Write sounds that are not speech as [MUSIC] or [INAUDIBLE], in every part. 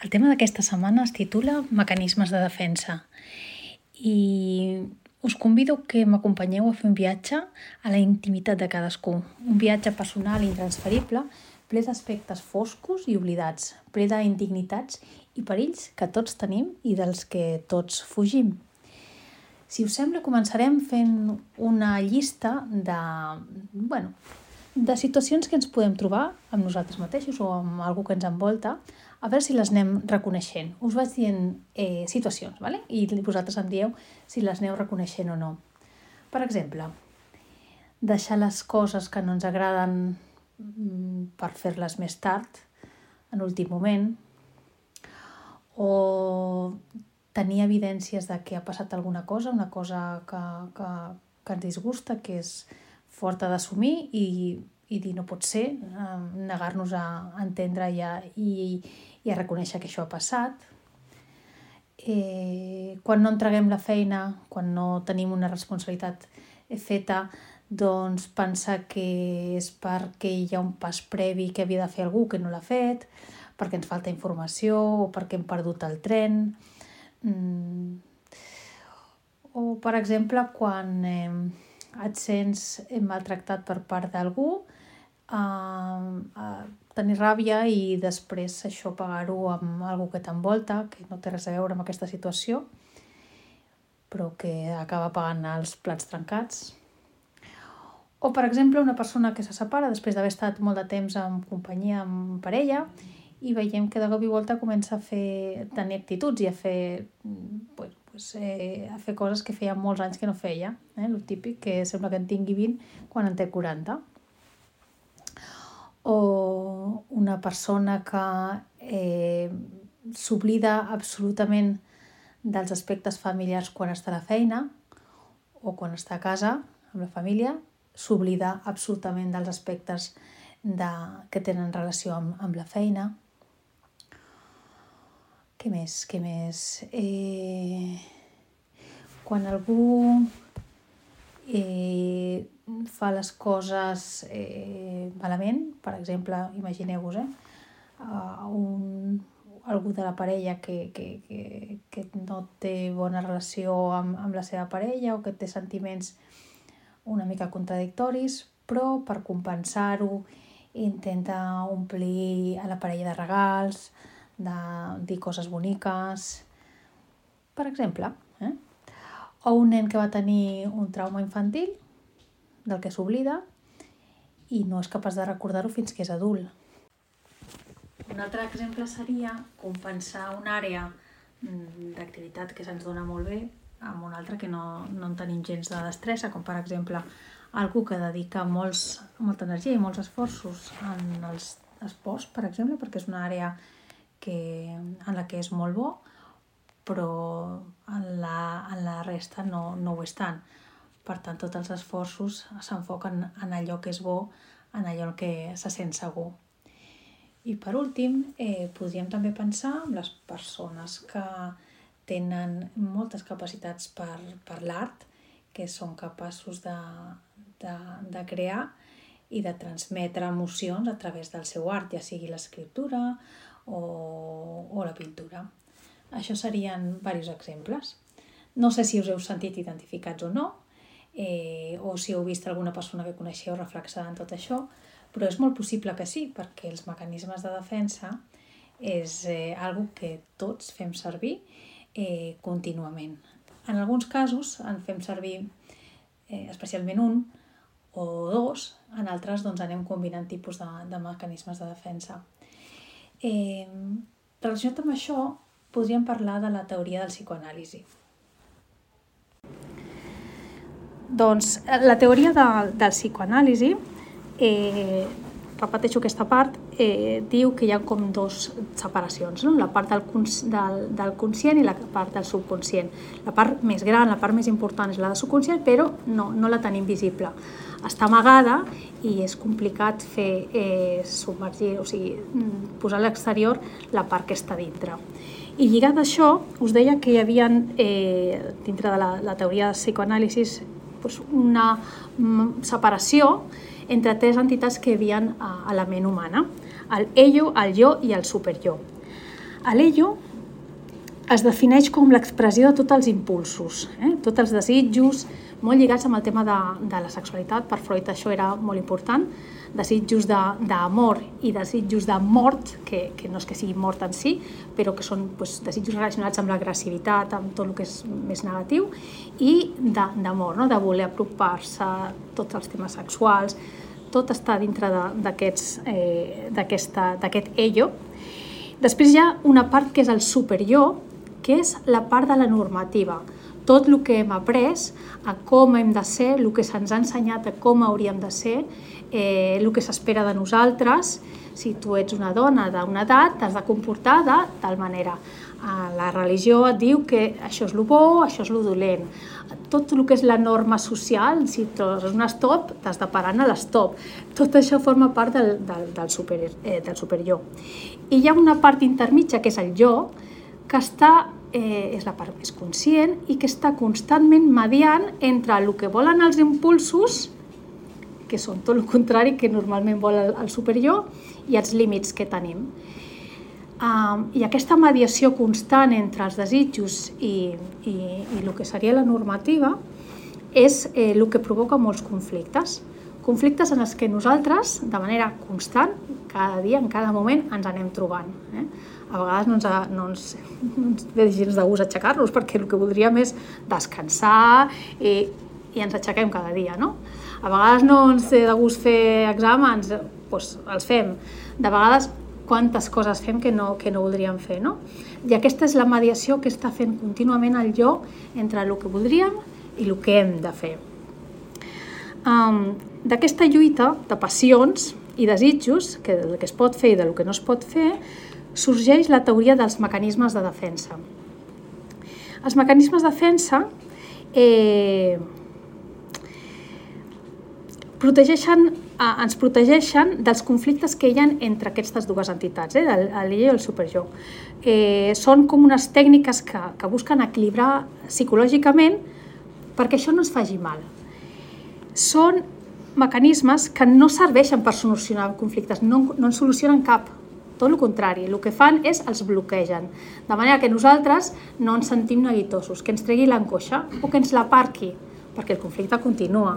El tema d'aquesta setmana es titula Mecanismes de defensa i us convido que m'acompanyeu a fer un viatge a la intimitat de cadascú. Un viatge personal i intransferible, ple d'aspectes foscos i oblidats, ple d'indignitats i perills que tots tenim i dels que tots fugim. Si us sembla, començarem fent una llista de, bueno, de situacions que ens podem trobar amb nosaltres mateixos o amb algú que ens envolta, a veure si les anem reconeixent. Us vaig dient eh, situacions, ¿vale? i vosaltres em dieu si les aneu reconeixent o no. Per exemple, deixar les coses que no ens agraden mm, per fer-les més tard, en últim moment, o tenir evidències de que ha passat alguna cosa, una cosa que, que, que ens disgusta, que és forta d'assumir i, i dir no pot ser, eh, negar-nos a entendre i a, i, i a reconèixer que això ha passat. Eh, quan no entreguem la feina, quan no tenim una responsabilitat feta, doncs pensar que és perquè hi ha un pas previ que havia de fer algú que no l'ha fet, perquè ens falta informació o perquè hem perdut el tren. Mm. O, per exemple, quan eh, et sents maltractat per part d'algú, eh, tenir ràbia i després això pagar-ho amb algú que t'envolta, que no té res a veure amb aquesta situació, però que acaba pagant els plats trencats. O, per exemple, una persona que se separa després d'haver estat molt de temps en companyia amb parella i veiem que de cop i volta comença a fer, tenir actituds i a fer pues, pues, eh, a fer coses que feia molts anys que no feia, eh? el típic, que sembla que en tingui 20 quan en té 40. O una persona que eh, s'oblida absolutament dels aspectes familiars quan està a la feina o quan està a casa amb la família, s'oblida absolutament dels aspectes de, que tenen relació amb, amb la feina què més? Què més? Eh... Quan algú eh, fa les coses eh, malament, per exemple, imagineu-vos, eh, un, algú de la parella que, que, que, que no té bona relació amb, amb la seva parella o que té sentiments una mica contradictoris, però per compensar-ho intenta omplir a la parella de regals, de dir coses boniques, per exemple. Eh? O un nen que va tenir un trauma infantil, del que s'oblida, i no és capaç de recordar-ho fins que és adult. Un altre exemple seria compensar una àrea mm, d'activitat que se'ns dona molt bé amb una altra que no, no en tenim gens de destressa, com per exemple algú que dedica molts, molta energia i molts esforços en els esports, per exemple, perquè és una àrea que, en la que és molt bo, però en la, en la resta no, no ho és tant. Per tant, tots els esforços s'enfoquen en allò que és bo, en allò què se sent segur. I per últim, eh, podríem també pensar en les persones que tenen moltes capacitats per, per l'art, que són capaços de, de, de crear i de transmetre emocions a través del seu art, ja sigui l'escriptura o, o la pintura. Això serien diversos exemples. No sé si us heu sentit identificats o no, eh, o si heu vist alguna persona que coneixeu reflexada en tot això, però és molt possible que sí, perquè els mecanismes de defensa és eh, algo que tots fem servir eh, contínuament. En alguns casos en fem servir eh, especialment un o dos, en altres doncs, anem combinant tipus de, de mecanismes de defensa. Eh, relacionat amb això, podríem parlar de la teoria del psicoanàlisi. Doncs la teoria de, del psicoanàlisi, eh, repeteixo aquesta part, eh, diu que hi ha com dos separacions, no? la part del, del, del conscient i la part del subconscient. La part més gran, la part més important és la del subconscient, però no, no la tenim visible està amagada i és complicat fer eh, submergir, o sigui, mm, posar a l'exterior la part que està dintre. I lligat a això, us deia que hi havia, eh, dintre de la, la teoria de psicoanàlisis, doncs una mm, separació entre tres entitats que hi havia a, a la ment humana, el ello, el jo i el superjo. L'ello es defineix com l'expressió de tots els impulsos, eh? tots els desitjos, molt lligats amb el tema de, de la sexualitat. Per Freud això era molt important. Desitjos d'amor i desitjos de mort, que, que no és que sigui mort en si, però que són pues, desitjos relacionats amb l'agressivitat, amb tot el que és més negatiu, i d'amor, no? de voler apropar-se, tots els temes sexuals, tot està dintre d'aquest eh, ello. Després hi ha una part que és el superior, que és la part de la normativa tot el que hem après, a com hem de ser, el que se'ns ha ensenyat a com hauríem de ser, eh, el que s'espera de nosaltres, si tu ets una dona d'una edat, t'has de comportar de tal manera. La religió et diu que això és el bo, això és el dolent. Tot el que és la norma social, si tu és un stop, t'has de parar en l'estop. Tot això forma part del, del, del, super, eh, del superior. I hi ha una part intermitja, que és el jo, que està eh, és la part més conscient i que està constantment mediant entre el que volen els impulsos, que són tot el contrari que normalment vol el, el superior, i els límits que tenim. Um, I aquesta mediació constant entre els desitjos i, i, i el que seria la normativa és eh, el que provoca molts conflictes. Conflictes en els que nosaltres, de manera constant, cada dia, en cada moment, ens anem trobant. Eh? a vegades no ens, no ens, no ens ve gens de gust aixecar-nos perquè el que voldríem és descansar i, i ens aixequem cada dia, no? A vegades no ens ve de gust fer exàmens, doncs els fem. De vegades quantes coses fem que no, que no voldríem fer, no? I aquesta és la mediació que està fent contínuament el jo entre el que voldríem i el que hem de fer. Um, D'aquesta lluita de passions i desitjos, que del que es pot fer i del que no es pot fer, sorgeix la teoria dels mecanismes de defensa. Els mecanismes de defensa eh, protegeixen, eh, ens protegeixen dels conflictes que hi ha entre aquestes dues entitats, eh, el, el i el superior. Eh, són com unes tècniques que, que busquen equilibrar psicològicament perquè això no ens faci mal. Són mecanismes que no serveixen per solucionar conflictes, no, no en solucionen cap, tot el contrari, el que fan és els bloquegen, de manera que nosaltres no ens sentim neguitosos, que ens tregui l'angoixa o que ens la parqui, perquè el conflicte continua.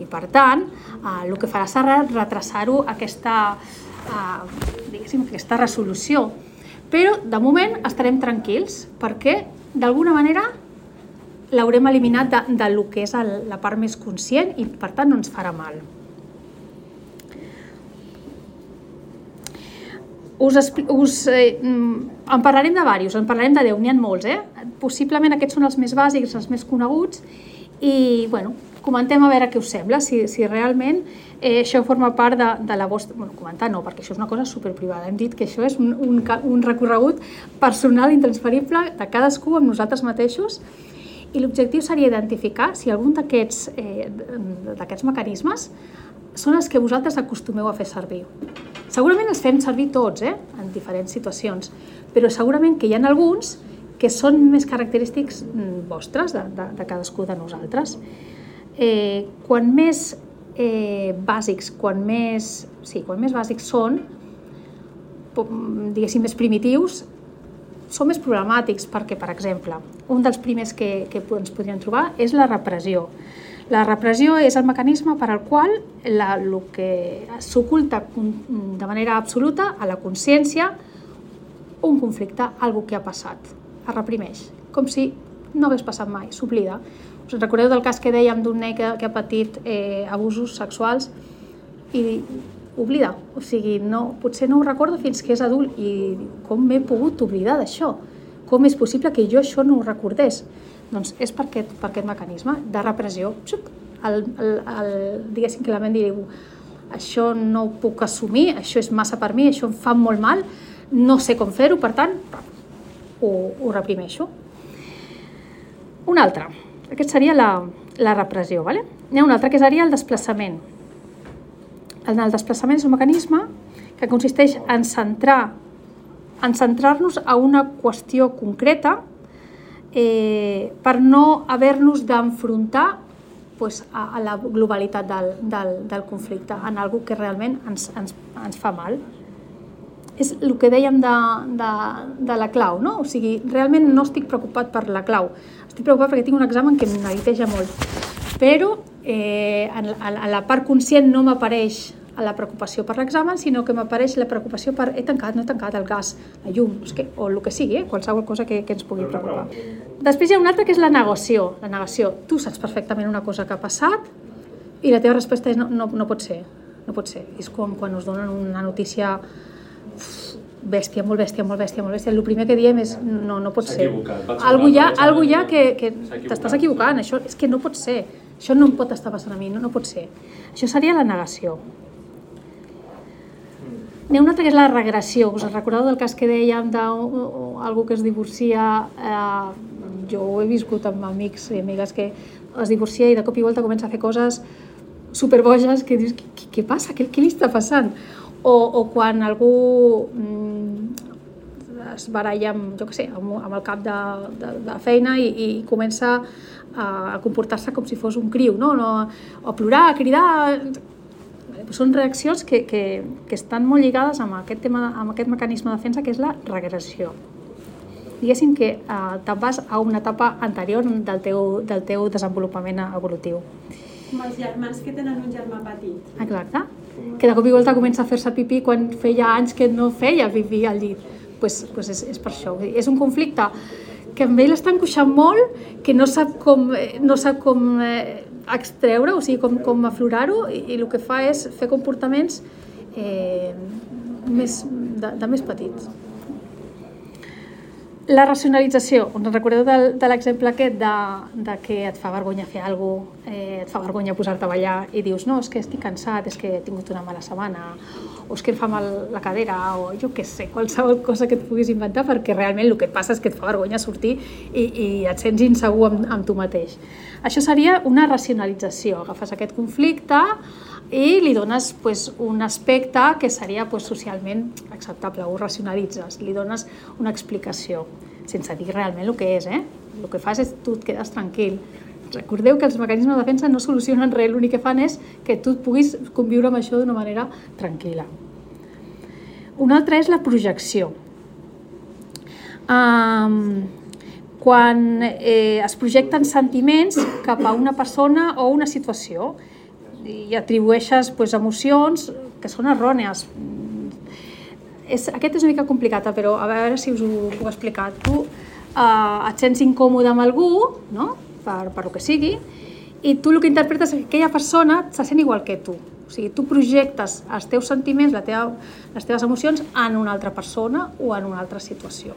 I per tant, eh, el que farà serà retrasar-ho aquesta, eh, aquesta resolució. Però, de moment, estarem tranquils perquè, d'alguna manera, l'haurem eliminat de, de lo que és el, la part més conscient i, per tant, no ens farà mal. us, us, eh, mm, en parlarem de diversos, en parlarem de 10, n'hi ha molts, eh? Possiblement aquests són els més bàsics, els més coneguts, i bueno, comentem a veure què us sembla, si, si realment eh, això forma part de, de la vostra... Bueno, comentar no, perquè això és una cosa superprivada. Hem dit que això és un, un, un recorregut personal intransferible de cadascú amb nosaltres mateixos i l'objectiu seria identificar si algun d'aquests eh, mecanismes són els que vosaltres acostumeu a fer servir. Segurament els fem servir tots, eh? en diferents situacions, però segurament que hi ha alguns que són més característics mm, vostres, de, de, de cadascú de nosaltres. Eh, quan més eh, bàsics, quan més, sí, quan més bàsics són, diguéssim, més primitius, són més problemàtics perquè, per exemple, un dels primers que, que ens podríem trobar és la repressió. La repressió és el mecanisme per al qual la, el que s'oculta de manera absoluta a la consciència un conflicte, algo que ha passat. Es reprimeix, com si no hagués passat mai, s'oblida. Us recordeu del cas que dèiem d'un nen que, que ha patit eh, abusos sexuals i oblida, o sigui, no, potser no ho recordo fins que és adult i com m'he pogut oblidar d'això? Com és possible que jo això no ho recordés? Doncs és per aquest, per aquest mecanisme de repressió. El, el, el, diguéssim que la ment diu això no ho puc assumir, això és massa per mi, això em fa molt mal, no sé com fer-ho, per tant, ho, ho reprimeixo. Un altre, aquest seria la, la repressió. Vale? N'hi ha un altre que seria el desplaçament. El, el desplaçament és un mecanisme que consisteix en centrar en centrar-nos a una qüestió concreta eh, per no haver-nos d'enfrontar pues, a, a la globalitat del, del, del conflicte, en algú que realment ens, ens, ens fa mal. És el que dèiem de, de, de la clau, no? O sigui, realment no estic preocupat per la clau, estic preocupat perquè tinc un examen que em neguiteja molt. Però eh, en, en, en la part conscient no m'apareix la preocupació per l'examen, sinó que m'apareix la preocupació per he tancat, no he tancat el gas, la llum, que, o el que sigui, eh? qualsevol cosa que, que ens pugui preocupar. Després hi ha una altra que és la negació. La negació. Tu saps perfectament una cosa que ha passat i la teva resposta és no, no, no pot ser, no pot ser. És com quan us donen una notícia bèstia, molt bèstia, molt bèstia, molt bèstia. El primer que diem és no, no pot ser. Algú hi ha, algú hi ha que, que t'estàs equivocant, això és que no pot ser. Això no em pot estar passant a mi, no, no pot ser. Això seria la negació. N'hi ha una altra que és la regressió. Us recordeu del cas que dèiem d'algú que es divorcia? Eh, jo ho he viscut amb amics i amigues que es divorcia i de cop i volta comença a fer coses superboges que dius, què, què passa? Què, què li està passant? O, o quan algú mm, es baralla amb, jo què sé, amb, amb el cap de, de, de feina i, i comença a, a comportar-se com si fos un criu, no? no? O plorar, a cridar són reaccions que, que, que estan molt lligades amb aquest, tema, amb aquest mecanisme de defensa que és la regressió. Diguéssim que eh, te'n vas a una etapa anterior del teu, del teu desenvolupament evolutiu. Com els germans que tenen un germà petit. Exacte. Que de cop i volta comença a fer-se pipí quan feia anys que no feia pipí al llit. Pues, pues és, és per això. És un conflicte que amb ell està angoixant molt, que no sap com, eh, no sap com eh, extreure, o sigui, com, com aflorar-ho, i, i el que fa és fer comportaments eh, més, de, de més petits. La racionalització, us recordeu de, de l'exemple aquest de, de que et fa vergonya fer alguna cosa, eh, et fa vergonya posar-te a ballar i dius no, és que estic cansat, és que he tingut una mala setmana, o és que em fa mal la cadera, o jo què sé, qualsevol cosa que et puguis inventar perquè realment el que et passa és que et fa vergonya sortir i, i et sents insegur amb, amb tu mateix. Això seria una racionalització, agafes aquest conflicte i li dones pues, un aspecte que seria pues, socialment acceptable, ho racionalitzes, li dones una explicació, sense dir realment el que és. Eh? El que fas és tu et quedes tranquil. Recordeu que els mecanismes de defensa no solucionen res, l'únic que fan és que tu puguis conviure amb això d'una manera tranquil·la. Una altra és la projecció. Um, quan eh, es projecten sentiments cap a una persona o una situació i atribueixes pues, emocions que són errònies. És, aquest és una mica complicat, però a veure si us ho puc explicar. Tu eh, et sents incòmode amb algú, no? Per, per el que sigui, i tu el que interpretes és que aquella persona se sent igual que tu. O sigui, tu projectes els teus sentiments, la teva, les teves emocions en una altra persona o en una altra situació.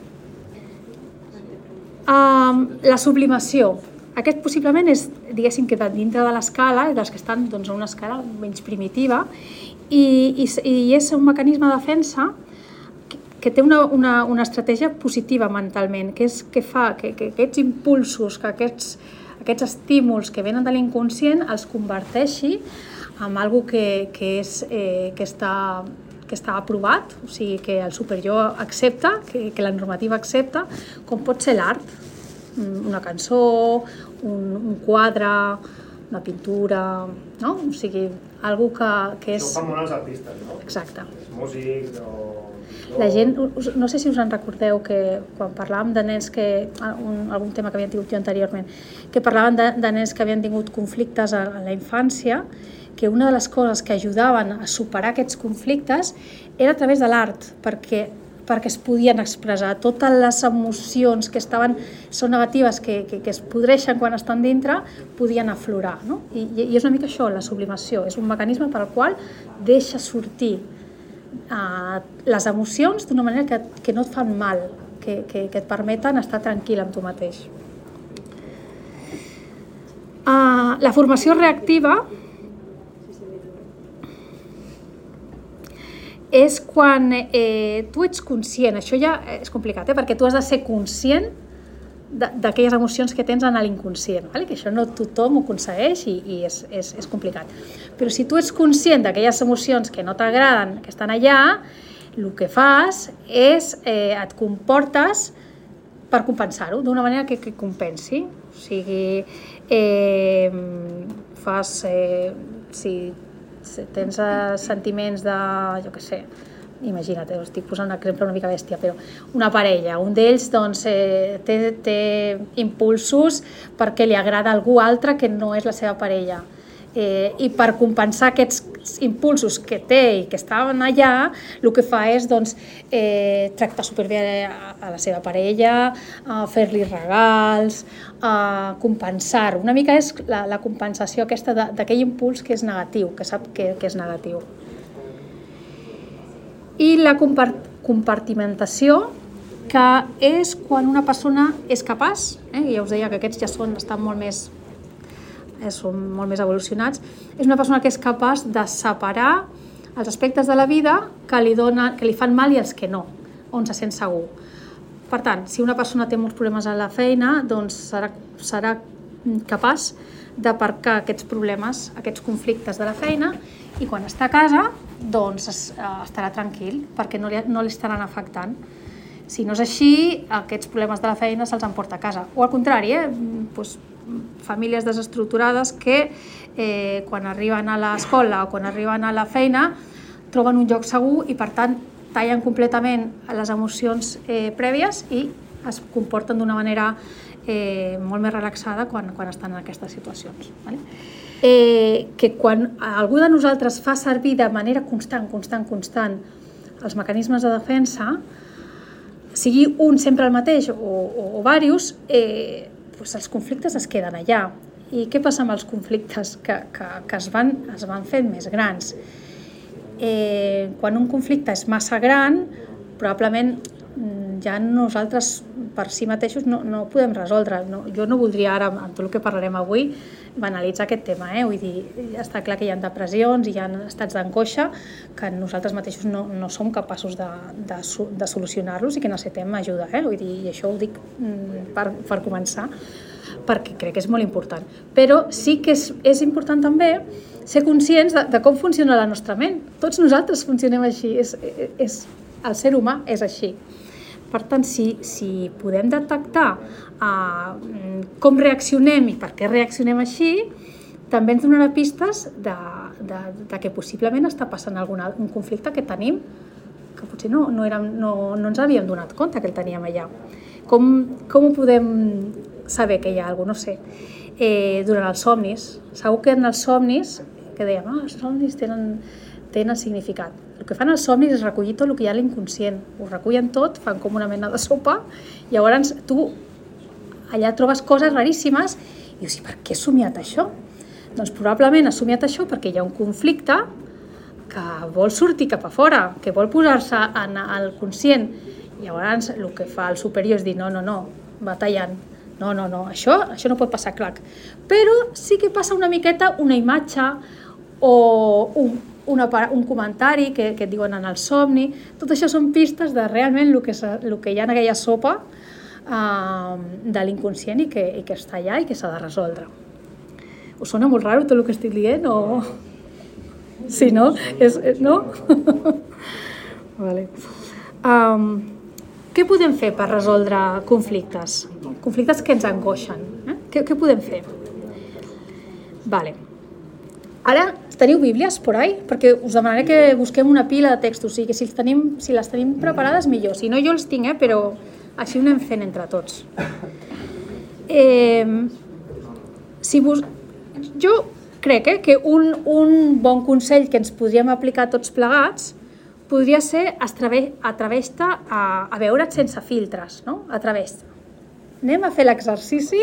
Um, la sublimació. Aquest possiblement és, diguéssim, que dintre de l'escala, dels que estan doncs, a una escala menys primitiva, i, i, i és un mecanisme de defensa que, té una, una, una estratègia positiva mentalment, que és que fa que, que aquests impulsos, que aquests, aquests estímuls que venen de l'inconscient els converteixi en algo que, que, és, eh, que està que està aprovat, o sigui, que el superior accepta, que, que la normativa accepta, com pot ser l'art, una cançó, un, un quadre, una pintura, no? O sigui, algo que, que és... Això ho fan molt els artistes, no? Exacte. Els músics o... La gent, no sé si us en recordeu que quan parlàvem de nens que, un, algun tema que havien tingut jo anteriorment, que parlaven de, de nens que havien tingut conflictes a, a la infància que una de les coses que ajudaven a superar aquests conflictes era a través de l'art, perquè perquè es podien expressar totes les emocions que estaven, són negatives, que, que, que es podreixen quan estan dintre, podien aflorar. No? I, I és una mica això, la sublimació. És un mecanisme per al qual deixa sortir uh, les emocions d'una manera que, que no et fan mal, que, que, que et permeten estar tranquil amb tu mateix. Uh, la formació reactiva és quan eh, tu ets conscient, això ja és complicat, eh? perquè tu has de ser conscient d'aquelles emocions que tens en l'inconscient, vale? que això no tothom ho aconsegueix i, i és, és, és complicat. Però si tu ets conscient d'aquelles emocions que no t'agraden, que estan allà, el que fas és, eh, et comportes per compensar-ho, d'una manera que, que compensi. O sigui, eh, fas, eh, si tens eh, sentiments de, jo què sé, imagina't, eh, estic posant un exemple una mica bèstia, però una parella, un d'ells doncs, eh, té, té impulsos perquè li agrada algú altre que no és la seva parella. Eh, I per compensar aquests impulsos que té i que estaven allà, el que fa és doncs, eh, tractar superbé a, a la seva parella, a fer-li regals, a compensar. Una mica és la, la compensació aquesta d'aquell impuls que és negatiu, que sap que, que és negatiu. I la compart compartimentació, que és quan una persona és capaç, eh, ja us deia que aquests ja són, estan molt més, eh, són molt més evolucionats, és una persona que és capaç de separar els aspectes de la vida que li, dona, que li fan mal i els que no, on se sent segur. Per tant, si una persona té molts problemes a la feina, doncs serà, serà capaç d'aparcar aquests problemes, aquests conflictes de la feina i quan està a casa doncs es, eh, estarà tranquil perquè no li, no afectant. Si no és així, aquests problemes de la feina se'ls emporta a casa. O al contrari, eh? Pues, famílies desestructurades que eh, quan arriben a l'escola o quan arriben a la feina troben un lloc segur i per tant tallen completament les emocions eh, prèvies i es comporten d'una manera eh, molt més relaxada quan, quan estan en aquestes situacions. Vale? Eh, que quan algú de nosaltres fa servir de manera constant, constant, constant els mecanismes de defensa, sigui un sempre el mateix o, o, o diversos, eh, doncs els conflictes es queden allà. I què passa amb els conflictes que, que, que es, van, es van fent més grans? Eh, quan un conflicte és massa gran, probablement ja nosaltres per si mateixos no, no podem resoldre. No, jo no voldria ara, amb tot el que parlarem avui, banalitzar aquest tema. Eh? Vull dir, està clar que hi ha depressions, hi ha estats d'angoixa que nosaltres mateixos no, no som capaços de, de, de solucionar-los i que necessitem ajuda. Eh? Vull dir, I això ho dic mm, per, per començar, perquè crec que és molt important. Però sí que és, és important també ser conscients de, de com funciona la nostra ment. Tots nosaltres funcionem així, és, és, el ser humà és així. Per tant, si, si podem detectar uh, com reaccionem i per què reaccionem així, també ens donarà pistes de, de, de que possiblement està passant algun al- un conflicte que tenim que potser no, no, érem, no, no ens havíem donat compte que el teníem allà. Com, com ho podem saber que hi ha alguna? No sé. Eh, durant els somnis. Segur que en els somnis, que dèiem, ah, els somnis tenen, tenen significat. El que fan els somnis és recollir tot el que hi ha a l'inconscient. Ho recullen tot, fan com una mena de sopa, i llavors tu allà trobes coses raríssimes i dius, per què he somiat això? Doncs probablement has somiat això perquè hi ha un conflicte que vol sortir cap a fora, que vol posar-se en el conscient. I llavors el que fa el superior és dir no, no, no, va tallant. No, no, no, això, això no pot passar, clac. Però sí que passa una miqueta una imatge o un, una, un comentari que, que et diuen en el somni. Tot això són pistes de realment el que, el que hi ha en aquella sopa uh, de l'inconscient i, que, i que està allà i que s'ha de resoldre. Us sona molt raro tot el que estic dient o...? Sí, no? És- no? [LAUGHS] vale. Um, què podem fer per resoldre conflictes? Conflictes que ens angoixen. Eh? Què, què podem fer? Vale. Ara, teniu bíblies por ahí? Perquè us demanaré que busquem una pila de textos, o sigui que si, els tenim, si les tenim preparades millor. Si no, jo els tinc, eh? però així ho anem fent entre tots. Eh, si vos... Jo crec eh, que un, un bon consell que ens podríem aplicar tots plegats podria ser atreve- atreveix-te a, a veure't sense filtres, no? Atreveix-te. Anem a fer l'exercici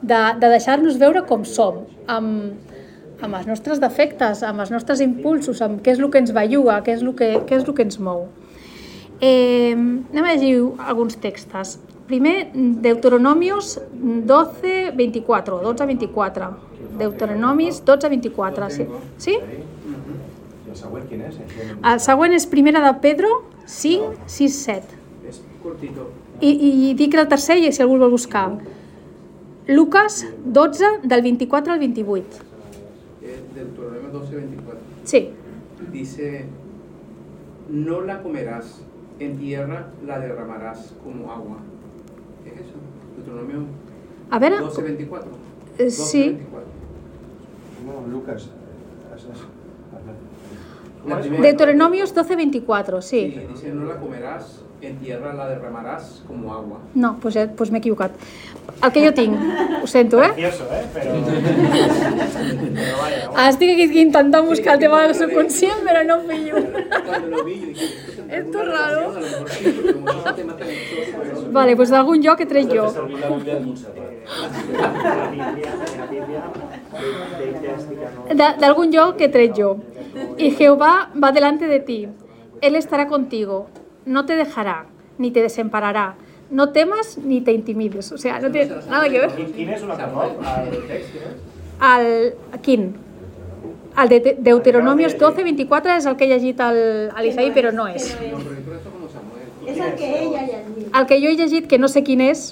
de, de deixar-nos veure com som, amb, amb els nostres defectes, amb els nostres impulsos, amb què és el que ens belluga, què és el que, què és el que ens mou. Eh, anem a llegir alguns textos. Primer, Deuteronomios 12, 24, 12, 24. Deuteronomis 12, 24. Sí? sí? El següent quin és? El següent és primera de Pedro 5, 6, 7. És curtito. I, i dic el tercer i si algú el vol buscar. Lucas 12, del 24 al 28. Eh, Deuteronomio 12, 24. Sí, Dice, no la comerás, en tierra la derramarás como agua. ¿Qué es eso? Deuteronomio a veure... 12, 24. eh, 12, Sí, 24. No, Lucas. Deuteronomios 12:24, sí. Sí, dice, no la comerás, en tierra la derramarás como agua. No, doncs, ja, doncs m'he equivocat. El que jo tinc, ho [LAUGHS] sento, eh? Precioso, ¿eh? Pero... [LAUGHS] pero vaya, Estic aquí intentant buscar el tema del subconscient, però no ho pillo. Cuando lo vi, yo dije, ¿esto tendrá Esto alguna es raro. relación? [LAUGHS] A lo mejor sí, porque como es un tema tan exótico, pero- Vale, doncs d'algun lloc he tret jo. La Biblia de Montserrat. en la Biblia, en la Biblia, de, de Téstica, ¿no? De- D'algun lloc he tret jo. Y Jehová va delante de ti. Él estará contigo. No te dejará, ni te desamparará. No temas ni te intimides. O sea, no tiene nada que ver. ¿Quién- ¿Quién es una Samuel, persona? el texto, ¿no? Al, quin? El de Deuteronomios 12, 24 és el que he llegit al, a l'Isaí, però no és. Es el que ella ya dice. El que jo he llegit, que no sé quin és,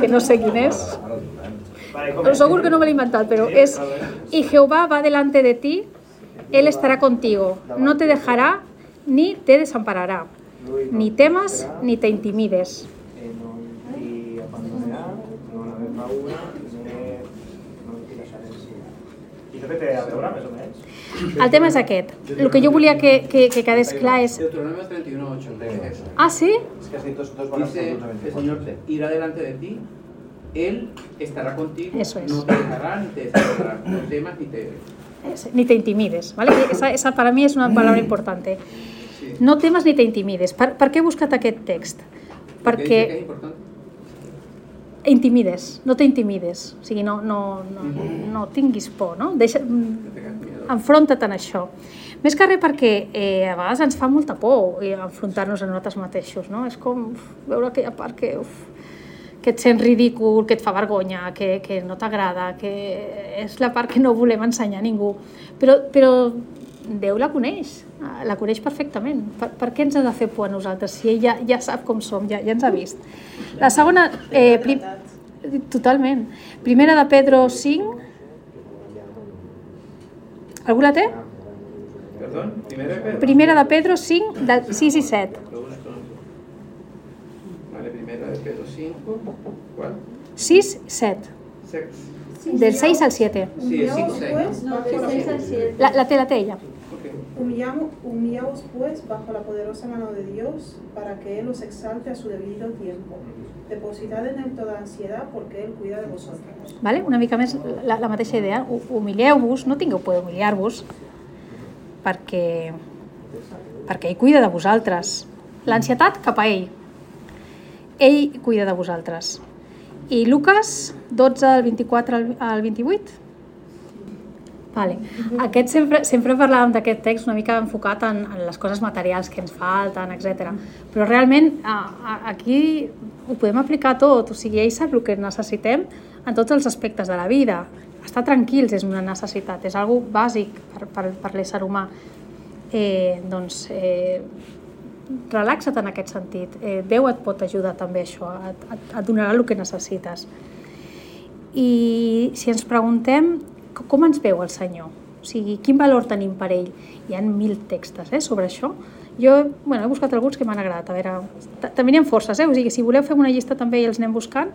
que no sé quin és, Vale, però segur que no me l'he inventat, però és Y Jehová va delante de ti, Él estará contigo, no te dejará ni te desamparará. Ni temas ni te intimides. Té a veure, més o menys? El tema és aquest. El que jo volia que, que, que quedés clar és... Deuteronomio 31.8. ¿qué es eso? Ah, sí? Es que dos, dos Dice, el 24. Señor te irá delante de ti, Él estará contigo, Eso es. no te dejará ni te desamparará, no temas ni te... Ni te intimides. ¿vale? Esa, esa para mi és una paraula important. Sí. No temes ni te intimides. Per, per què he buscat aquest text? Perquè importante. Intimides, no t'intimides. O sigui, no, no, no, no tinguis por, no? Deixa, mm, enfronta't en això. Més que res perquè eh, a vegades ens fa molta por eh, enfrontar-nos a nosaltres mateixos, no? És com uf, veure aquella part que, uf, que et sents ridícul, que et fa vergonya, que, que no t'agrada, que és la part que no volem ensenyar a ningú. Però, però Déu la coneix, eh, la coneix perfectament. Per, per què ens ha de fer por a nosaltres si ell ja, ja sap com som, ja, ja ens ha vist? La segona... Eh, prim, totalment. Primera de Pedro 5... Algú la té? De. Primera de Pedro 5, del 6 i 7. Lo busco. Vale, primera de Pedro 5. ¿Cuál? 6, 7. Sex. Del 6 al 7. Sí, es 5, 6. Pues, ¿no? no, del seis al siete. La, la té, la té ella. Humillamos, humillaos pues bajo la poderosa mano de Dios para que Él os exalte a su debido tiempo. Depositad en Él toda ansiedad porque Él cuida de vosotros. Vale? Una mica més la, la mateixa idea. Hu- Humilieu-vos, no tingueu por d'humiliar-vos, perquè, perquè ell cuida de vosaltres. L'ansietat cap a ell. Ell cuida de vosaltres. I Lucas 12, al 24 al- al 28? Vale. Aquest sempre, sempre parlàvem d'aquest text una mica enfocat en, en les coses materials que ens falten, etc. Però realment a, a, aquí ho podem aplicar tot, o sigui, ell sap el que necessitem en tots els aspectes de la vida. Estar tranquils és una necessitat, és algo bàsic per, per, per l'ésser humà. Eh, doncs eh, relaxa't en aquest sentit. Eh, Déu et pot ajudar també això, et, et, et donarà el que necessites. I si ens preguntem com ens veu el Senyor, o sigui, quin valor tenim per ell, hi ha mil textos eh, sobre això. Jo bueno, he buscat alguns que m'han agradat, a veure, ta- també n'hi ha forces, eh? o sigui, si voleu fem una llista també i els anem buscant.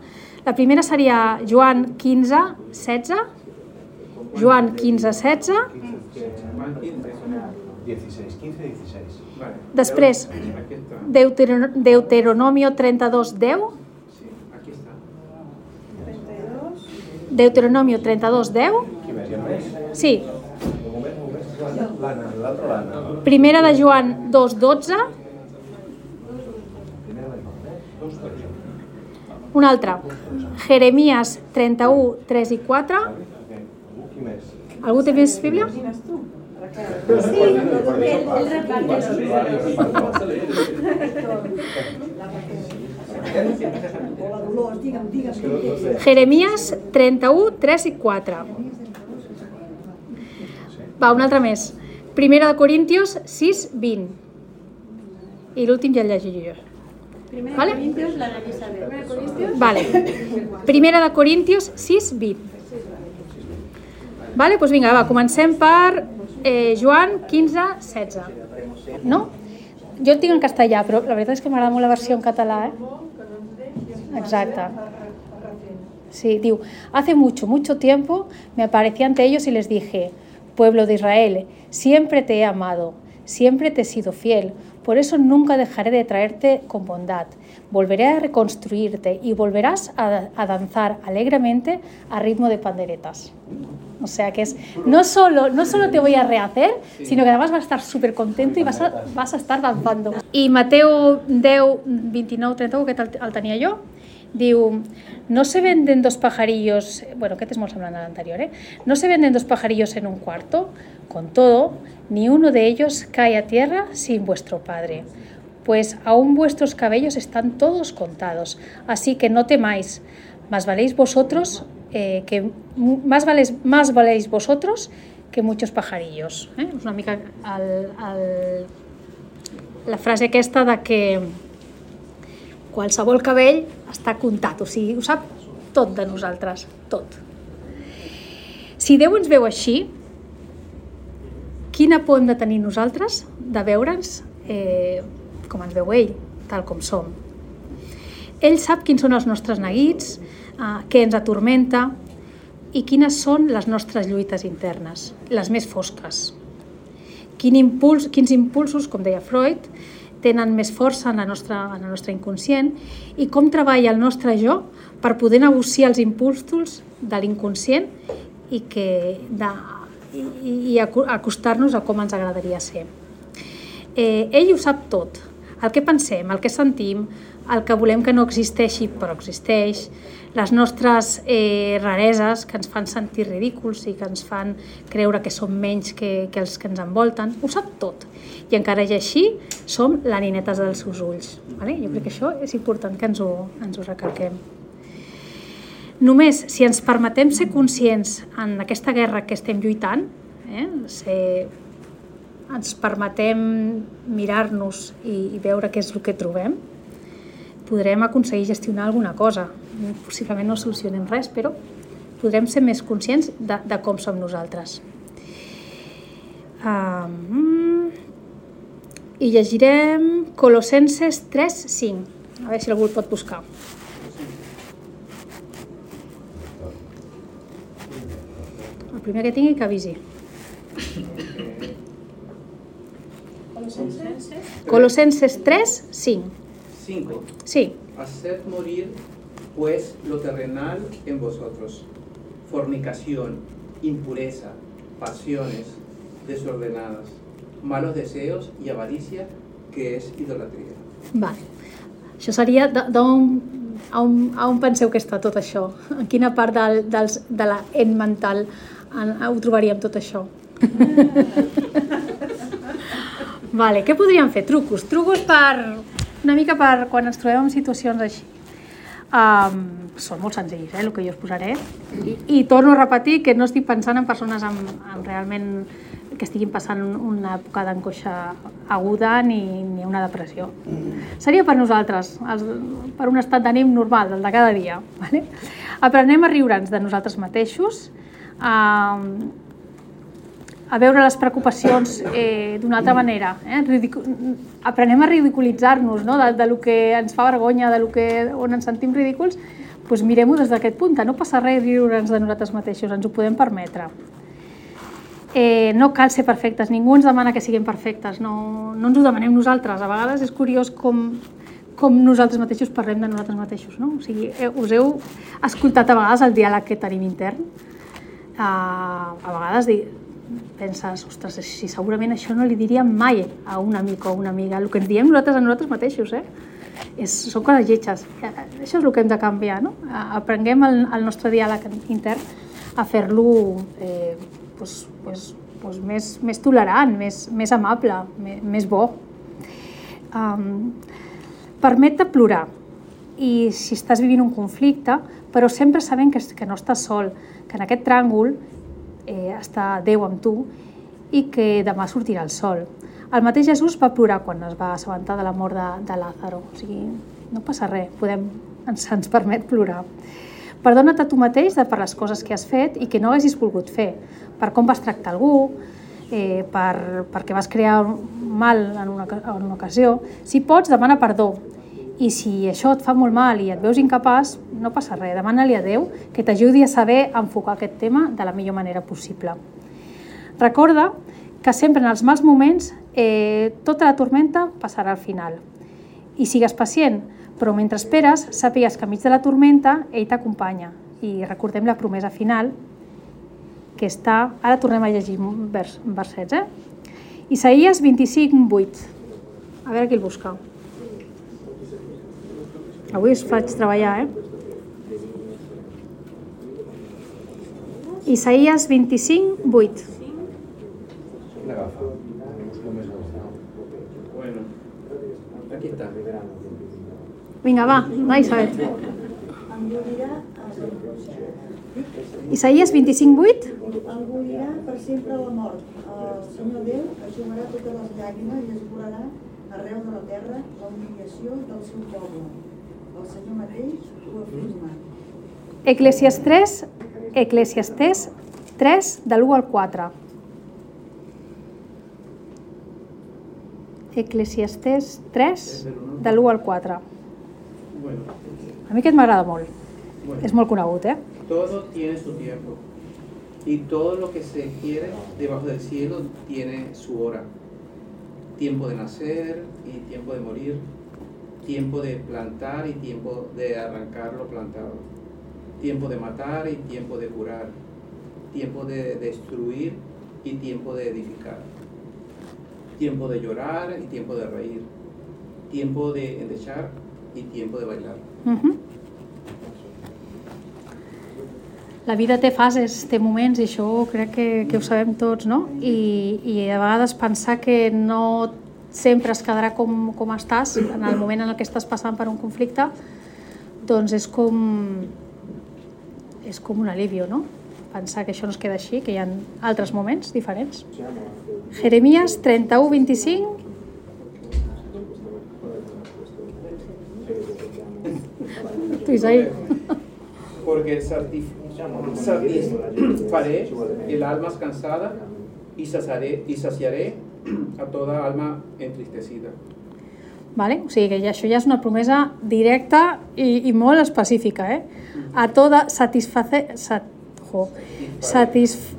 La primera seria Joan 15, 16, Joan 15, 16, Juan 15. 16, 15, 16. Vale. Després. Deuteronomio 32, 10, Sí, aquí está. 32. Deuteronomio 32, 10, Sí, primera de Joan 2, 12, Primera de Joan, eh? Dos, dotze. una altra, Jeremías 31, 3 i 4, Ok. Algú, té més Bíblia? Sí, él, él reparte eso. Jeremías 31, 3 i 4. Va, una altra més. Primera de Corintios 6, 20. I l'últim ja el llegiré jo. Primero Vale. Corintios, la de Isabel. Primero Corintios. Vale. Primera de Corintios 6, 20. Vale, doncs vinga, va, comencem per eh, Joan 15, 16. No? Jo el tinc en castellà, però la veritat és que m'agrada molt la versió en català, eh? Exacte. Sí, diu, hace mucho, mucho tiempo me aparecí ante ellos y les dije, Pueblo de Israel, siempre te he amado, siempre te he sido fiel, por eso nunca dejaré de traerte con bondad. Volveré a reconstruirte y volverás a, a danzar alegremente a ritmo de panderetas. O sea que es, no solo, no solo te voy a rehacer, sino que además vas a estar súper contento y vas a, vas a estar danzando. I Mateo 10, 29, 31, que el, el tenia jo, diu, no se venden dos pajarillos, bueno, aquest és molt semblant a l'anterior, eh? No se venden dos pajarillos en un cuarto, con todo, ni uno de ellos cae a tierra sin vuestro Padre. Pues aún vuestros cabellos están todos contados, así que no temáis, más valéis vosotros eh, que más valéis, más vosotros que muchos pajarillos. Eh? Una mica la frase aquesta de que qualsevol cabell està comptat, o sigui, ho sap tot de nosaltres, tot. Si Déu ens veu així, quina por hem de tenir nosaltres de veure'ns eh, com ens veu ell, tal com som. Ell sap quins són els nostres neguits, eh, què ens atormenta i quines són les nostres lluites internes, les més fosques. Quin impuls, quins impulsos, com deia Freud, tenen més força en la nostra, en el nostre inconscient i com treballa el nostre jo per poder negociar els impulsos de l'inconscient i, que, de, i, i acostar-nos a com ens agradaria ser. Eh, ell ho sap tot, el que pensem, el que sentim, el que volem que no existeixi però existeix, les nostres eh, rareses que ens fan sentir ridículs i que ens fan creure que som menys que, que els que ens envolten, ho sap tot. I encara i així som la ninetes dels seus ulls. Vale? Jo crec que això és important que ens ho, ens ho recalquem. Només si ens permetem ser conscients en aquesta guerra que estem lluitant, eh, ser, ens permetem mirar-nos i, i veure què és el que trobem, podrem aconseguir gestionar alguna cosa. Possiblement no solucionem res, però podrem ser més conscients de, de com som nosaltres. Um, I llegirem Colossenses 3, 5. A veure si algú el pot buscar. El primer que tingui que avisi. Colossenses 3, 5. 5. Sí. Haced morir, pues, lo terrenal en vosotros. Fornicación, impureza, pasiones desordenadas, malos deseos y avaricia, que és idolatria. Vale. Això seria d'on a on, a on penseu que està tot això? En quina part del, dels, de la en mental en, ho trobaríem tot això? [LAUGHS] vale, què podríem fer? Trucos. Trucos per, una mica per quan ens trobem en situacions així. Um, són molt senzills, eh, el que jo us posaré. I, I torno a repetir que no estic pensant en persones amb, amb realment que estiguin passant una època d'angoixa aguda ni, ni una depressió. Seria per nosaltres, els, per un estat d'ànim normal, el de cada dia. [LAUGHS] Vale? Aprenem a riure'ns de nosaltres mateixos, a, a veure les preocupacions eh, d'una altra manera. Eh? Ridicu aprenem a ridiculitzar-nos no? de, de lo que ens fa vergonya, de lo que, on ens sentim ridículs, doncs mirem-ho des d'aquest punt. No passa res riure'ns de nosaltres mateixos, ens ho podem permetre. Eh, no cal ser perfectes, ningú ens demana que siguem perfectes, no, no ens ho demanem nosaltres. A vegades és curiós com, com nosaltres mateixos parlem de nosaltres mateixos. No? O sigui, eh, us heu escoltat a vegades el diàleg que tenim intern? Uh, a vegades di, penses, ostres, si segurament això no li diríem mai a un amic o una amiga, el que ens diem nosaltres a nosaltres mateixos, eh? És, són coses lletges. Eh, Això és el que hem de canviar, no? Aprenguem el, el nostre diàleg intern a fer-lo eh, pues, pues, pues més, més tolerant, més, més amable, més, més bo. Um, Permet-te plorar i si estàs vivint un conflicte, però sempre sabent que, que no estàs sol, que en aquest tràngol eh, està Déu amb tu i que demà sortirà el sol. El mateix Jesús va plorar quan es va assabentar de la mort de, de Lázaro. O sigui, no passa res, podem, ens, ens permet plorar. Perdona't a tu mateix de per les coses que has fet i que no haguessis volgut fer, per com vas tractar algú, eh, per, perquè vas crear mal en una, en una ocasió. Si pots, demana perdó. I si això et fa molt mal i et veus incapaç, no passa res, demana-li a Déu que t'ajudi a saber enfocar aquest tema de la millor manera possible. Recorda que sempre en els mals moments eh, tota la tormenta passarà al final. I sigues pacient, però mentre esperes, sàpigues que enmig de la tormenta ell t'acompanya. I recordem la promesa final, que està... Ara tornem a llegir vers, versets, eh? Isaías 25, 8. A veure qui el busca. Avui us faig treballar, eh? Isaías 25, 8. L'agafa. Busco més avançat. Bueno, aquí. Vinga, va, va, Isabel. Isaías 25, 8. Engolirà per sempre la mort. El Senyor Déu assumirà totes les llàgrimes i esborrarà arreu de la terra la humiliació del seu poble. El Senyor mateix ho afirma. Eclesiastés, Eclesiastés 3, de l'1 al 4. Eclesiastés 3, de l'1 al 4. Bueno, A mi aquest m'agrada molt. bueno. És molt conegut, eh? Todo tiene su tiempo. Y todo lo que se quiere debajo del cielo tiene su hora. Tiempo de nacer y tiempo de morir. Tiempo de plantar y tiempo de arrancar lo plantado. Tiempo de matar y tiempo de curar. Tiempo de destruir y tiempo de edificar. Tiempo de llorar y tiempo de reír. Tiempo de endechar y tiempo de bailar. La vida té fases, té moments, i això crec que, que ho sabem tots, no? I, I a vegades pensar que no sempre es quedarà com, com estàs en el moment en el que estàs passant per un conflicte, doncs és com, és com un alivio, no? Pensar que això no es queda així, que hi ha altres moments diferents. Jeremías 31, 25. Tu, Isaí. porque satisf- satisfaré el alma cansada y saciaré, y saciaré a toda alma entristecida. Vale? O que ja, això ja és una promesa directa i, i molt específica. Eh? A toda satisfacer... Sat, satisf,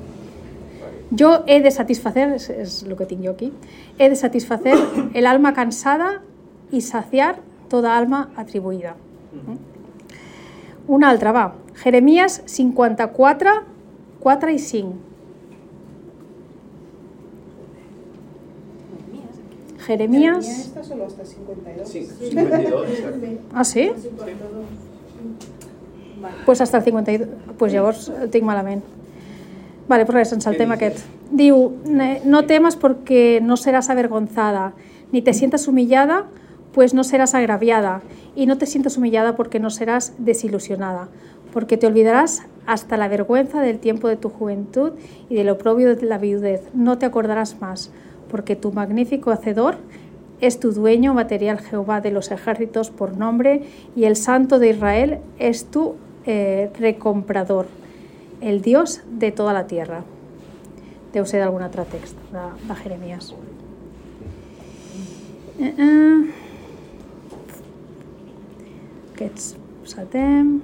yo he de satisfacer, és el que tinc jo aquí, he de satisfacer el alma cansada y saciar toda alma atribuïda. Una altra, va. Jeremías 54, 4 i 5. Jeremías... Esta solo hasta 52. Sí, 52, [LAUGHS] exacto. Ah, sí? El 52. pues hasta el 52. pues llavors el tinc malament. Vale, pues res, ens saltem aquest. Diu, "Ne- no temas porque no serás avergonzada, ni te sientas humillada, pues no serás agraviada, y no te sientas humillada porque no serás desilusionada, porque te olvidarás hasta la vergüenza del tiempo de tu juventud y del oprobio de la viudez. No te acordarás más, porque tu magnífico hacedor es tu dueño material Jehová de los ejércitos por nombre, y el Santo de Israel es tu eh, recomprador, el Dios de toda la tierra. Deu ser d'algun altre text de, Jeremías. Eh, eh. Aquests saltem.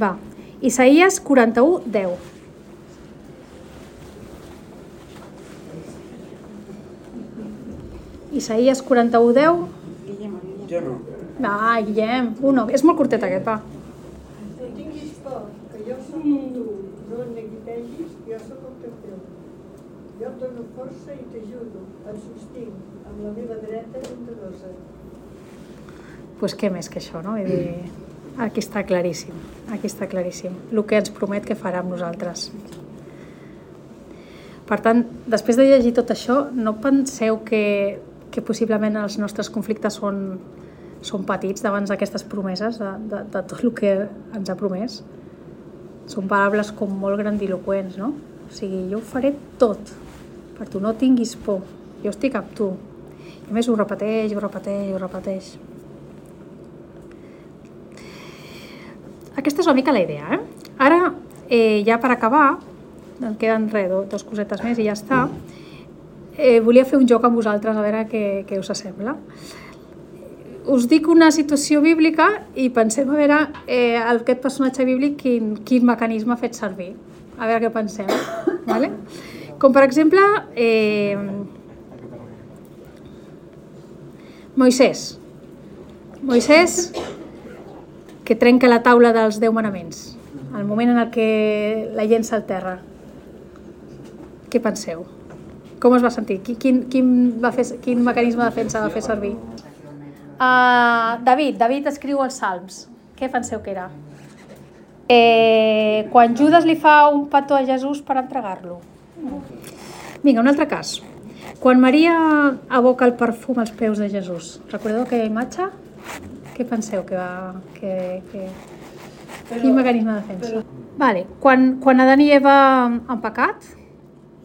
Va. Isaías 41, 10. Isaías 41, 10. Yo no. Va, Guillem, uno. És molt curtet aquest, va. No tinguis por, que jo soc amb tu. No et neguiteguis, jo soc el teu Déu. Jo et dono força i t'ajudo, et sostinc amb la meva dreta bondadosa. pues què més que això, no? Vull dir, aquí està claríssim, aquí està claríssim. El que ens promet que farà amb nosaltres. Per tant, després de llegir tot això, no penseu que, que possiblement els nostres conflictes són, són petits davant d'aquestes promeses, de, de, de tot el que ens ha promès. Són paraules com molt grandiloquents, no? O sigui, jo ho faré tot per tu, no tinguis por, jo estic amb tu. I a més ho repeteix, ho repeteix, ho repeteix. Aquesta és una mica la idea, eh? Ara, eh, ja per acabar, em queden res, do- dos cosetes més i ja està. Eh, volia fer un joc amb vosaltres, a veure què, què us sembla. Us dic una situació bíblica i pensem a veure eh, aquest personatge bíblic quin, quin mecanisme ha fet servir. a veure què penseu. Vale? Com per exemple, eh, Moisès. Moisès que trenca la taula dels deu manaments, el moment en el que la llença al terra. Què penseu? Com es va sentir? Qui- Quin, quin, va fer, quin mecanisme de defensa va fer servir? Uh, David, David escriu els salms. Què penseu que era? Eh, quan Judas li fa un petó a Jesús per entregar-lo. Vinga, un altre cas. Quan Maria aboca el perfum als peus de Jesús, recordeu aquella imatge? Què penseu que va... Que, que... Quin mecanisme de defensa? Vale. Quan, quan Adán i Eva han pecat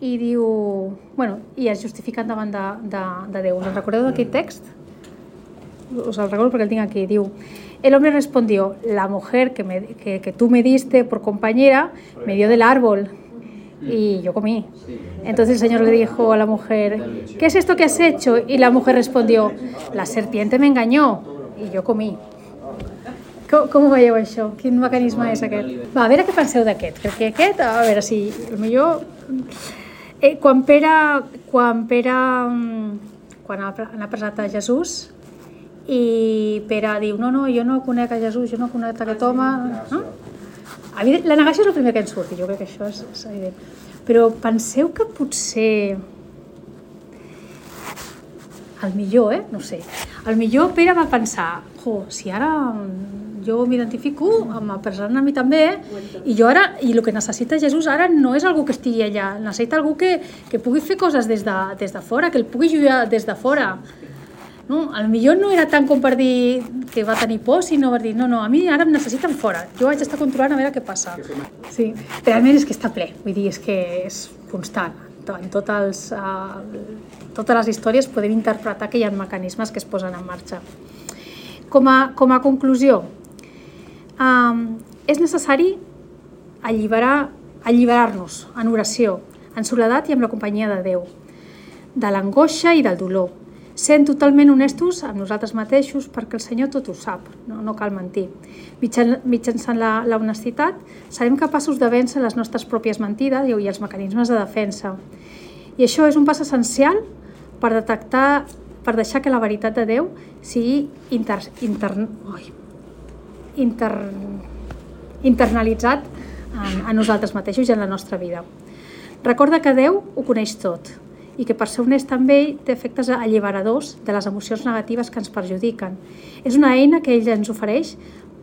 i diu... Bueno, i es justifiquen davant de, de, de Déu. Us recordeu d'aquest text? Os el recuerdo porque el tengo aquí. Diu, el hombre respondió, la mujer que, me- que, que tú me diste por compañera me dio del árbol y yo comí. Entonces el Señor le dijo a la mujer, ¿qué es esto que has hecho? Y la mujer respondió, la serpiente me engañó i jo comí. Com, com ho veieu això? Quin mecanisme és aquest? Va, a veure què penseu d'aquest. Crec que aquest, a veure si millor... Eh, quan Pere, quan Pere, mm, quan han apresat a Jesús i Pere diu, no, no, jo no conec a Jesús, jo no conec aquest home... No? La negació és el primer que ens surt, jo crec que això és, és evident. Però penseu que potser el millor, eh? No sé. El millor Pere va pensar, jo, si ara jo m'identifico amb el present a mi també, i jo ara, i el que necessita Jesús ara no és algú que estigui allà, necessita algú que, que pugui fer coses des de, des de fora, que el pugui ajudar des de fora. No? El millor no era tant com per dir que va tenir por, sinó per dir, no, no, a mi ara em necessiten fora, jo haig d'estar controlant a veure què passa. Sí, realment és que està ple, vull dir, és que és constant. En tots els, uh, totes les històries podem interpretar que hi ha mecanismes que es posen en marxa. Com a, com a conclusió, um, és necessari alliberar alliberar-nos en oració, en soledat i amb la companyia de Déu, de l'angoixa i del dolor, sent totalment honestos amb nosaltres mateixos perquè el Senyor tot ho sap, no, no cal mentir. Mitjan, mitjançant la, la honestitat serem capaços de vèncer les nostres pròpies mentides i els mecanismes de defensa. I això és un pas essencial per detectar, per deixar que la veritat de Déu sigui inter, inter, oi, inter, internalitzat en, en nosaltres mateixos i en la nostra vida. Recorda que Déu ho coneix tot i que per ser honest amb ell té efectes alliberadors de les emocions negatives que ens perjudiquen. És una eina que ell ens ofereix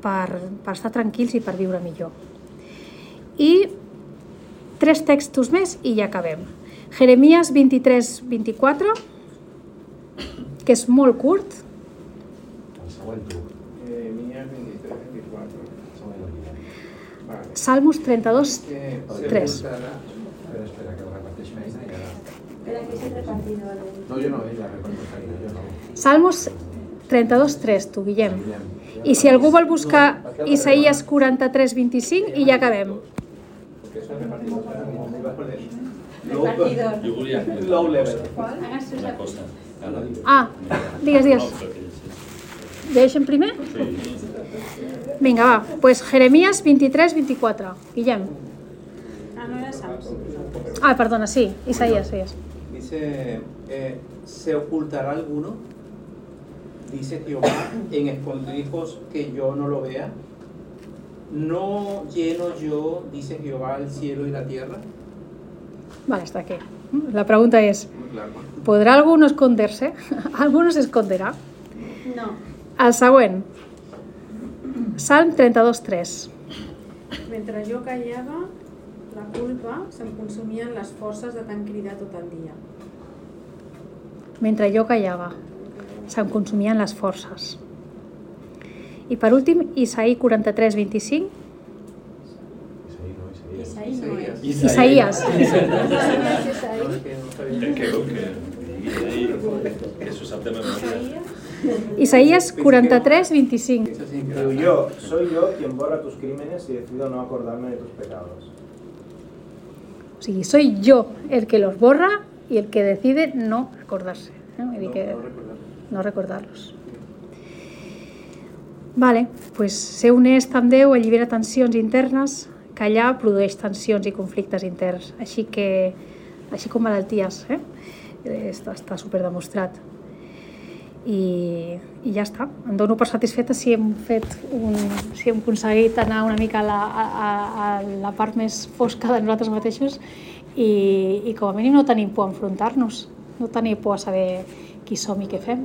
per, per estar tranquils i per viure millor. I tres textos més i ja acabem. Jeremías 23-24, que és molt curt, El següent tu. Eh, Mías 23, 24. El següent el Guillem. Vale. Salmos 32, Que Tres. sepultará- Espera, espera, que el reparteix Marina i ara... Espera, que se No, jo no, ella Marina, jo no. Salmos 32.3, tu, Guillem. I si algú vol buscar Isaías 43.25 i ja acabem. Low, Repartidor. Ah, digues, digues. Sí. Deixem primer? Sí. Vinga, va. Pues Jeremías 23-24. Guillem. Ah, no era Sams. Ah, perdona, sí. Isaías, Isaías. Dice, eh, ¿se ocultará alguno? Dice Jehová, en escondrijos que yo no lo vea. ¿No lleno yo, dice Jehová, el cielo y la tierra? Vale, está aquí. La pregunta es. ¿podrá alguno esconderse? [LAUGHS] ¿Alguno se esconderá? No. El següent. Salm 32.3. Mentre jo callava, la culpa se'm consumien les forces de tant cridar tot el dia. Mentre jo callava, se'm consumien les forces. I per últim, Isaí 43.25. Isaí, no, Isaí. Isaí no. Isaías. Que, que, que s'ho sap de memòria. Isaías 43.25. Eso sí, Digo, yo, soy yo quien borra tus crímenes y decido no acordarme de tus pecados. O sigui, soy yo el que los borra y el que decide no acordarse. ¿no? Dir No, que no no recordarlos. Vale, pues ser honest amb Déu allibera tensions internes callar produeix tensions i conflictes interns, així que així com malalties, eh? està, està super demostrat. I, i ja està, em dono per satisfeta si hem fet un, si hem aconseguit anar una mica a la, a, a la part més fosca de nosaltres mateixos i, i com a mínim no tenim por a enfrontar-nos, no tenim por a saber qui som i què fem.